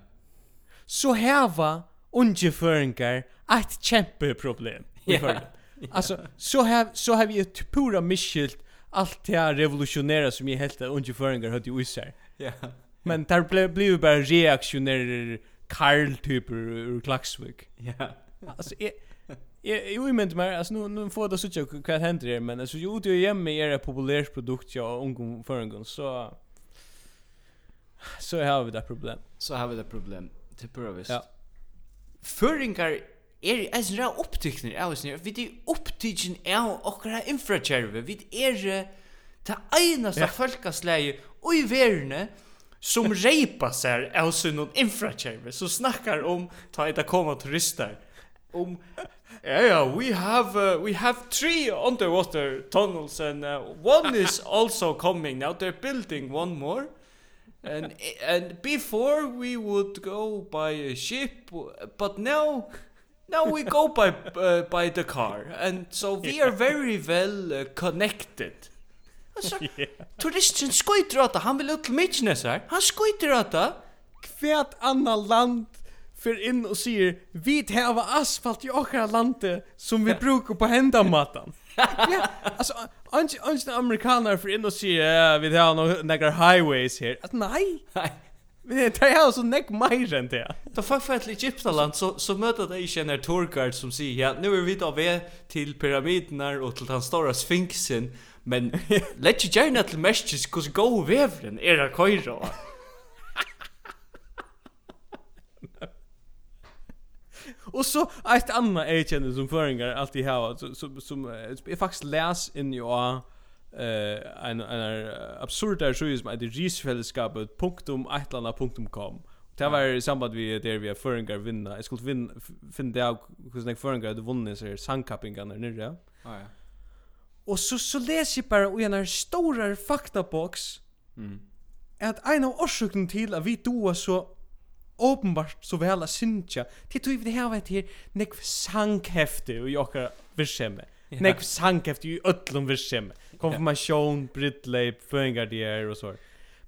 så heva unge føringar et kjempeproblem. Ja. Ja. Alltså så har så har vi ett pura misskilt allt det här revolutionära som jag helt unge förringar hade ju isär. Ja. Men där blev blev bara reaktionärer Karl-typer ur Klaxvik. Ja. Alltså, jag, jag, jag menar mer, alltså nu, nu får det så sådär vad händer det men alltså ju ute och hemma är det populärt produkt ja ungdom för en gång, så så har vi det problem. Så har vi det problem, till purvis. Ja. Föringar er er sånn ræv opptykner av oss nere, vi er opptykner av okkara infrakjerve, vi er det einaste ja. folkesleie og i verene, som repasar av sin infrakäver så snakkar om ta ett koma turister om Ja ja, we have uh, we have three underwater tunnels and uh, one is also coming. Now they're building one more. And and before we would go by a ship, but now now we go by uh, by the car. And so we are very well uh, connected. Alltså, turisten skojter åt han vill ut till Mykonos här. Han skojter åt det. Kvärt annat land för in och säger vi häva asfalt i åkra landet som vi brukar på händamatan. ja, alltså Ange ange amerikaner för in och säger vi har några highways här. Att nej. Nej. Men det är ju så näck mer än det. Då fuck för ett Egyptaland så så möter det ju en turkar som säger ja, nu är vi då ved till pyramiderna och till den stora sfinxen Men lett you join at mestis cuz go vevren er a koira. Och så ett annat erkänner som föringar alltid har så som som är faktiskt läs in your eh en en absurd där så är det risfällskapet punktum punktum. Det var i samband vi där vi har föringar vinna. Jag skulle vinna finna det hur snägg föringar det vunnit så här sandkappingarna nere. Ja ja. Och så så läser jag bara i en stor faktabox. Mm. Att en av orsakerna till att vi då så åpenbart så väl att synja. Det tog vi det här vet här nek sankhefte och jag förskämme. Yeah. Nek sankhefte i öllum förskämme. Konfirmation, brittleip, föringardier och så.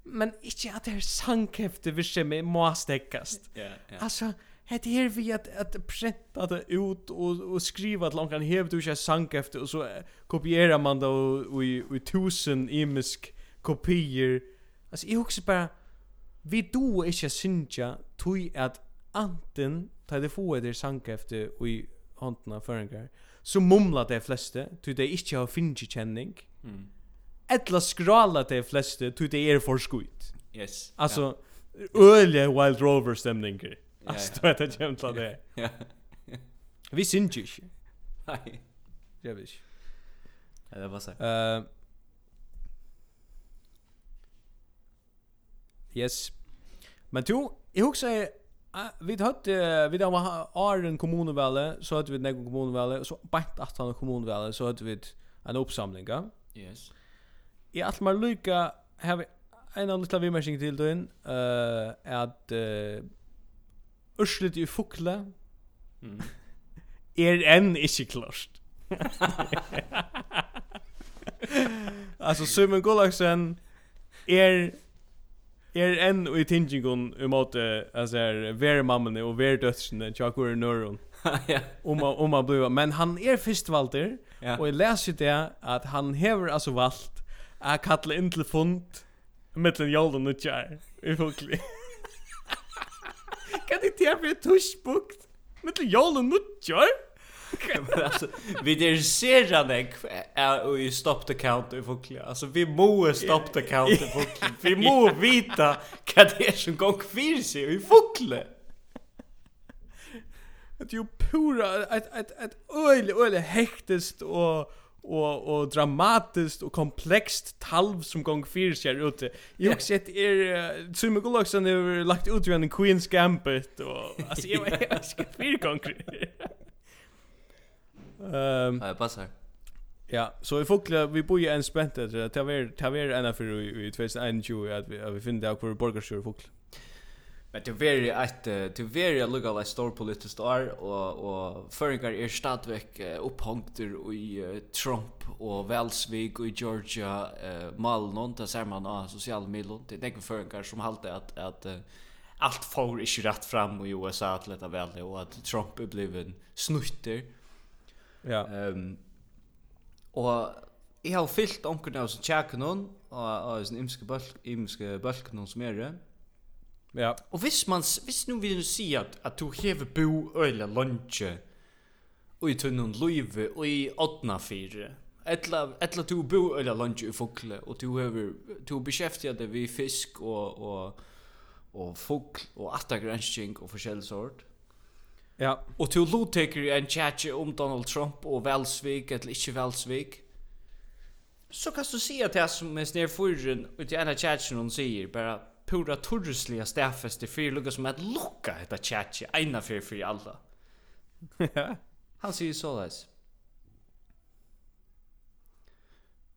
Men inte att det här sankhefte förskämme må stäckas. ja, ja. Alltså, hette her vi at, at prenta det ut og, og skriva at langan hev du ikke sang efter og så kopierar man det og i tusen imisk kopier altså jeg husker bare vi do ikke synja tog at anten ta det få etter sang efter og i håndna føringar så mumla de fleste tog det ikke har finnji kjenning mm. etla skrala de fleste tog det er for skuit yes altså ja. Wild Rover stämningar. Alltså du vet att jag inte det. Ja. Vi syns ju inte. Nej. Jag vet inte. Ja, det var så. Eh. Yes. Men du, jag uh, vi hatt vi då var Arden kommunvalle så hade vi några kommunvalle så bant att han kommunvalle så hade vi en uppsamling, ja. Yes. I allt mer lycka har vi en annan liten vimmering till då in eh att urslit i fukle mm. Er enn ikkje klart Altså Simon Gullaksen Er Er enn i tingingon I måte Altså er Ver mammene og ver dødsene Tjakur i nøron Om om man blir men han är er förstvalter ja. och jag läser det att han häver alltså valt att kalla in till fund mellan Jolden och Jar i folklig takka til til for tushbukt. Mitt jól og nutjar. Vi der ser han ek og i stopped account i fokli. Alltså vi må stopped account i fokli. Vi må vita vad det är som går fyrir sig i fokli. Det är ju pura, ett ett ett öle öle hektest och och och dramatiskt och komplext talv som gång fyr ser ut. Jag också sett er Tsumi Gulaksen har lagt ut en Queen's Gambit och alltså jag jag ska fyr gång. Ehm. Ja, passar. Ja, så i folkla vi bor ju en spänt där det var det var ena för i 2021 att vi vi finner där kvar borgarsjö folkla. Men det är ju ett det är ju lugga like stor politiskt år och och föringar är stadväck upphångter i Trump och Valsvik och i Georgia eh Malnon där ser man av sociala medier det är föringar som hållt att att allt får inte rätt fram i USA att leta väl och att Trump är blivit snutter. Ja. Ehm och jag har fyllt onkel av som checkar och och en imske bulk imske bulk någon som är det. Ja. Og hvis man hvis nu vil du si at, at du hever bo øyla lunch og i tunnen løyve, og i åttna fire, Etla etla du bo øyla lunch i fokle og du hever du beskäftigar dig vid fisk og og og fokl og atta og och forskjellig sort. Ja. Och du loteker en chat om Donald Trump og Velsvik eller ikki Velsvik. så kan du se at det som är snedfurren ut i ena chatchen hon sier, bara pura torresliga stäffest i fyra lukar som att lukka detta tjatje eina för för alla. Han säger så där.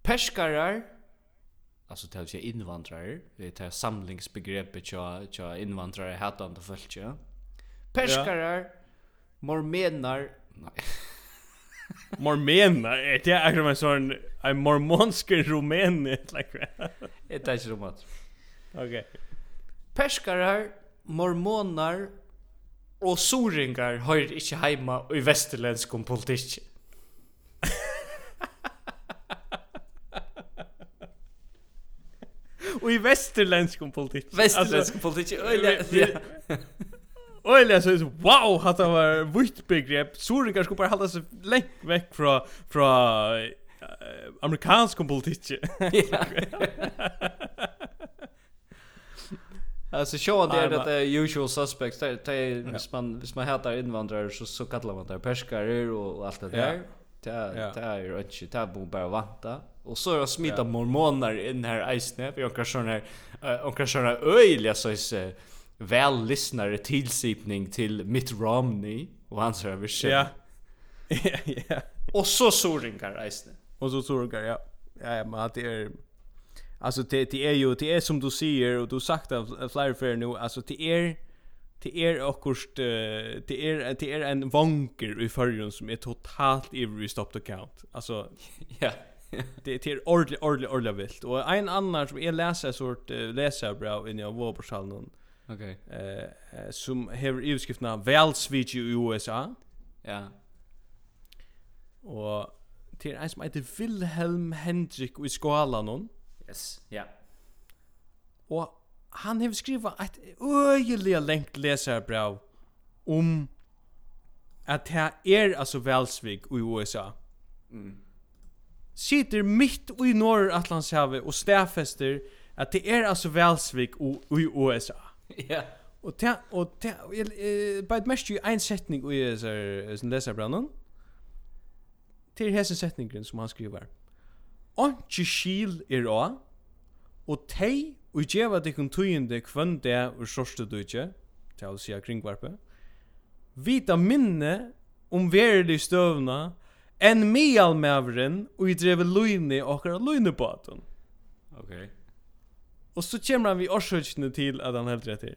Peskarar alltså det vill säga invandrare, det är samlingsbegreppet tja, tja invandrare hatande folk tja. Peskarar, ja. mormenar, nej. Mormenar, det är akkurat en sån, en mormonsk rumän, like. Det är inte rumänsk. Okej. Perskarar, mormonar og soringar høyr ikkje heima i vesturlenskum politikk. Og i vesturlenskum politikk. Vesturlenskum politikk. Øyla. Öliga så wow hade var vitt begrepp. Soringar skulle bara hålla sig längt veck från från amerikansk politik. Alltså Sean det är det är usual suspects där det är hvis man hvis man hatar invandrare så så kallar man det perskare och allt det där. Det det är ju inte det är bara vänta. Och så är det smita mormoner in här isne för jag kanske sån här och kanske sån här öjliga så är väl lyssnare tillsipning till Mitt Romney och hans översättning. Ja. Ja. Och så soringar isne. Och så soringar ja. Ja, men det är Alltså det det är ju det är som du säger och du sagt av flyer fair nu alltså det är det är akkurst det är det är en vanker i förrun som är totalt i stopped account. Alltså ja. det är ordentligt ordentligt ordentligt vilt och en annan som är läser sort läser bra inne av Wobbershallen. Okej. Okay. Eh som har utskrifterna Valsvich i USA. Ja. Och till en som heter Wilhelm Hendrik i skolan någon. Yes, ja. Og han har skriva et øyelig lengt lesarbrev om at det er altså Velsvik i USA. Mm. Sitter mitt i Norr-Atlantshavet og stedfester at det er altså velsvig i USA. Ja. Og det, og det, jeg, bare et mest i en setning i leserbrevet, til hessen setningen som han skriver. Onki skil er å, og tei og gjeva dikken tøyende kvann det ur sorste døytje, til å si kringvarpe, vita minne om verlig støvna enn mealmævren og i dreve løyne okkar løyne på. Ok. Og så kommer han vi årsøkene til at han helt rett her.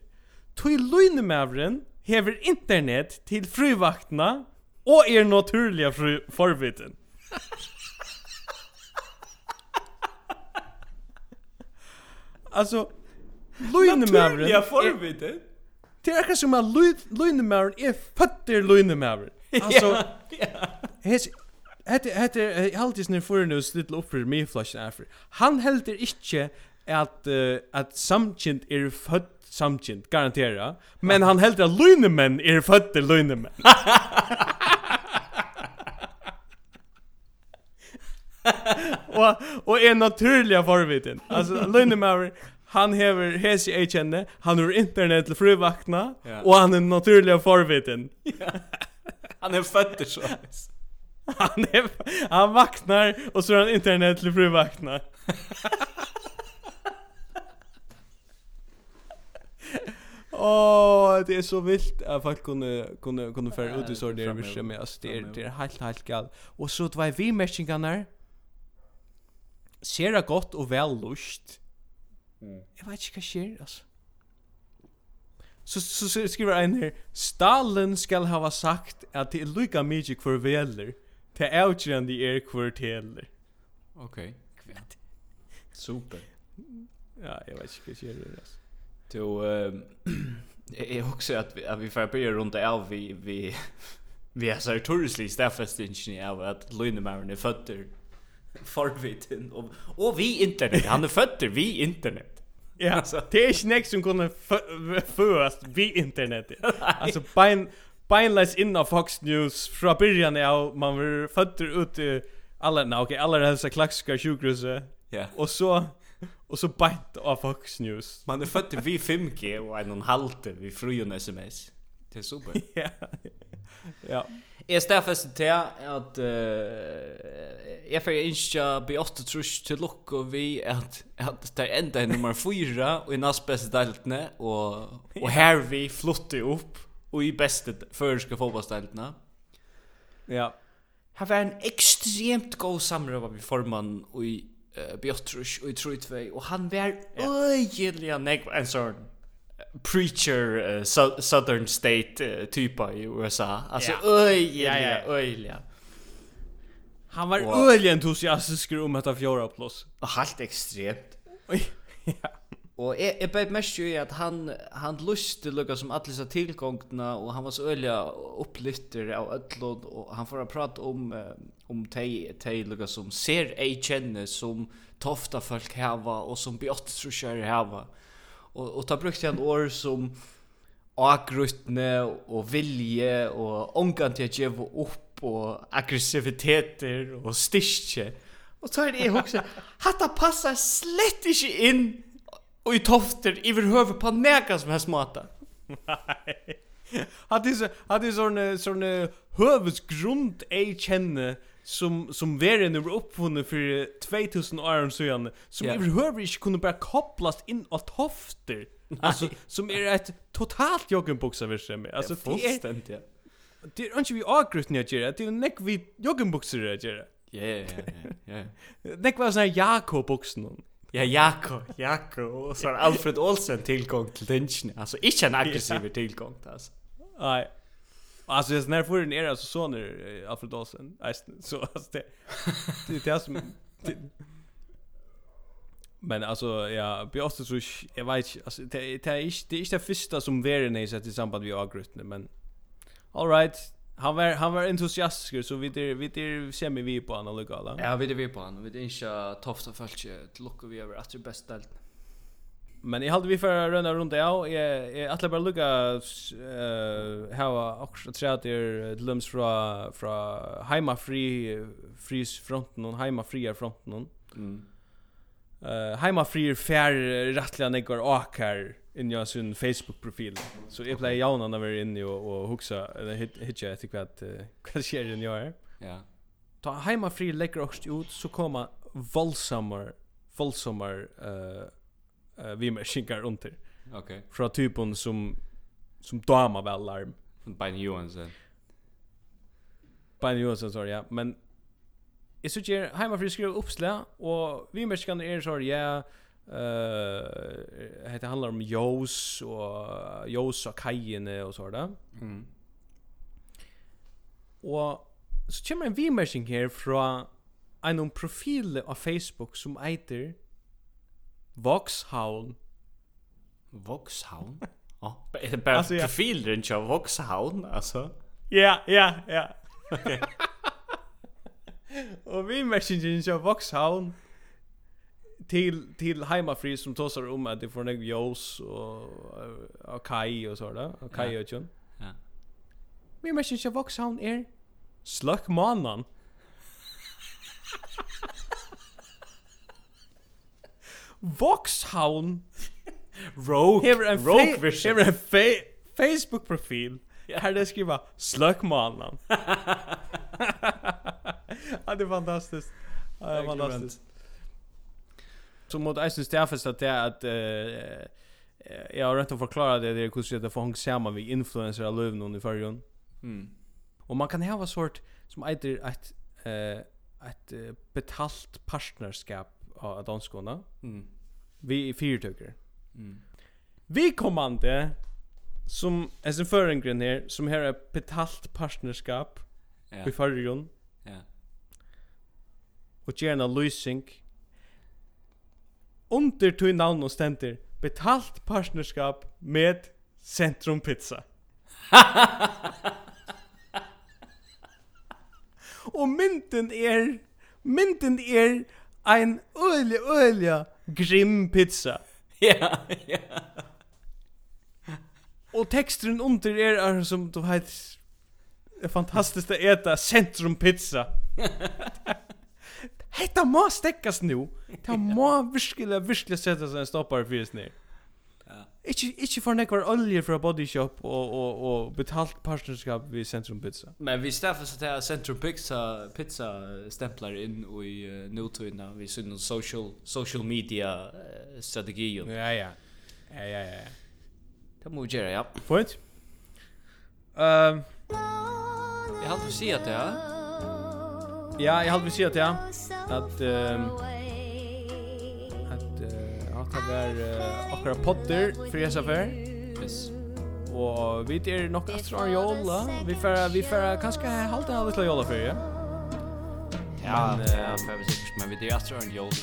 Tøy løyne mævren hever internet til fruvaktene og er naturliga fru forvitten. Alltså Luinemavren Ja, förvite. Det är kanske man Luinemavren är fötter Luinemavren. Alltså Ja. Hes Hette hette alltid nu för nu still upp för mig flash after. Han helder inte att uh, att samkint är född samkint garantera, men han helder att lunemenn är född lunemenn. och och är naturliga förviten. Alltså Lundemauer han hever hesi eikjenne, han har internet til fruvakna, ja. og han er naturliga forviten. Han er føtter så. Han, er, han vaknar, og så er han internet til fruvakna. Åh, oh, det er så vilt at folk kunne, kunne, kunne fære ut i så det er virkelig med oss. Det er helt, helt galt. Og så var vi merkingene her, ser det godt og vel lust. Mm. Jeg vet ikke hva skjer, altså. Så, så, så skriver en her, Stalin skal hava sagt at det er lykka mykje hver veler, det er avgjørende er hver teler. Ok. Kvært. Super. Ja, jeg vet ikke hva skjer, altså. Du, um, jeg också att vi, att vi får börja runt av vi, vi, vi är så turistlig stafestingene av at løgnemæren er føtter Forviten och, och vi internet. Han är fötter vi internet. Ja, alltså. det är inte nästa som kunde föras vi internet. alltså bein beinless in av Fox News från början av man var fötter ut i alla nej okej alla dessa klassiska sjukhuset. Ja. Och så och så beint av Fox News. Man är fötter vi 5G och en halte vi frun SMS. Det är super. ja. Ja. Jeg stedfester til at uh, jeg får ikke be åtte trus til lukk og vi at, at det er enda nummer fyra og i nast beste deltene og, og her vi flytter opp og i beste føreske fotballsteltene. Ja. Her var en ekstremt god samråd med formann og i uh, Bjotrush og i Troy og han var øyelig ja. negv en sånn preacher uh, southern state uh, typa i USA. Alltså ja. öjliga, ja, ja. öjliga. Han var wow. öjliga entusiastisk om detta fjorda plus. Helt extremt. ja. Och jag, jag bet mest ju att han han luste lukka som alla så tillgångna och han var så öliga upplyfter av öllon och han får prata om om tej tej lukka som ser ej känner som tofta folk hava och som beattrusher hava. Mm och och ta brukt han år som agrutne och vilje och ångan till att ge upp och aggressiviteter och styrke. Och så är det också hatta passar slett inte in och i tofter överhuvud på näka som här smata. Nej. Hade så hade sån sån hövsgrund ej känner som som var nu uppfunnen för 2000 år sedan som yeah. överhuvudtaget inte kunde bara kopplas in åt hofter alltså som är ett totalt joggenboxaverse med alltså ja, fullständigt ja. Det är inte vi agrut när jag gör det. Är näck vi joggenboxar jag gör det. Ja, ja, ja. ja. Näck var sån här Jakob-boxen. Ja, Jakob, Jakob. Och så har Alfred Olsen tillgång till tension. Alltså, inte en aggressiv tillgång. Alltså. Nej. Alltså jag när för den era så soner Alfred Olsen. Så alltså det det är det som Men alltså ja, Björst så jag vet alltså det det är inte det är inte det första som Veren är sett i samband med Agrutne men all right. Han var han var entusiastisk så vi det vi det ser vi på han och Ja, vi det vi på han. Vi det inte tofta folk till lucka vi över att det bästa allt. Men jag hade vi för runda runt ja, jag jag att bara lucka eh how också tror att det lums från från hemma fri fris fronten och hemma fria fronten. Mm. Eh hemma fri fair rättliga några åkar in jag sin Facebook profil. Så jag play jag när vi inne och och huxa eller hitcha jag tycker att vad sker den jag Ja. Ta hemma fri lägger också ut så kommer våldsammar våldsammar eh uh, vi märkinkar under. Okej. Okay. Från typen som som dama väl larm. Bein Johansson. Bein Johansson sorry, ja. Men jeg synes jeg heima for å skrive oppslag, og vi menneskene er så, ja, uh, det handler om jøs, og jøs og kajene og så da. Mm. Og så kommer en vimersing her fra en profil av Facebook som eiter Voxhavn. Voxhavn? Ja, är det bara alltså, profilen av Voxhavn alltså? Ja, ja, ja. Okej. Och vi märker ju Voxhavn till till som tossar om att det får några jobs och och kai och så där. Och kai och tjun. Ja. Vi märker ju Voxhavn är slök mannen. Voxhound Rogue Hever en Rogue Vision. Hever en fe Facebook profil. Yeah. Här det skriva Slök mannen Ja det är fantastiskt Ja det är fantastiskt Så mot Eisen Stafest att det är att uh, Jag har rätt att förklara det Det är hur det får hänga samman vid influencer av Lövnån i förrjön mm. Och man kan ha en sort Som äter ett uh, ett uh, betalt partnerskap av danskona. Mm. Vi är fyrtöker. Mm. Vi kommande som är sin förenkren här som här är betalt partnerskap ja. i förrjon. Ja. Och gärna lösning. Under tog namn och ständer betalt partnerskap med Centrum Pizza. och mynden är mynden är ein øyelig, ulja grim pizza. Ja, ja. Og teksturen under er, er som du vet, er fantastisk å eta sentrum pizza. Hetta må stekkas nu. Det må virkelig, virkelig sette seg en stoppare fyrir snir. Ikke, ikke for nekvar olje fra Body Shop og, og, og betalt partnerskap vid Centrum Pizza. Men vi staffer så til Centrum Pizza, pizza stemplar inn i uh, nutøyna, vi sin social, social media uh, strategi. Ja, ja. Ja, ja, ja. Det må vi gjøre, ja. Fint. Um, jeg halte vi si at det, ja. Ja, jeg halte vi si at det, ja. At, um, at, Det var uh, akkurat potter för jag affär. Yes. Og vi er nok etter dra jola. Vi får vi får kanskje halta av lite jola for ja. Ja, men för vi säkert men vi är att dra en jolla.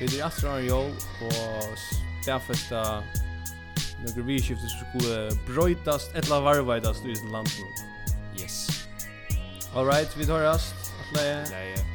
Vi er etter dra en jolla och därför att några vi skiftet skulle brötast eller varvaitast i landet. Yes. All right, vi tar rast. Nej. Nej.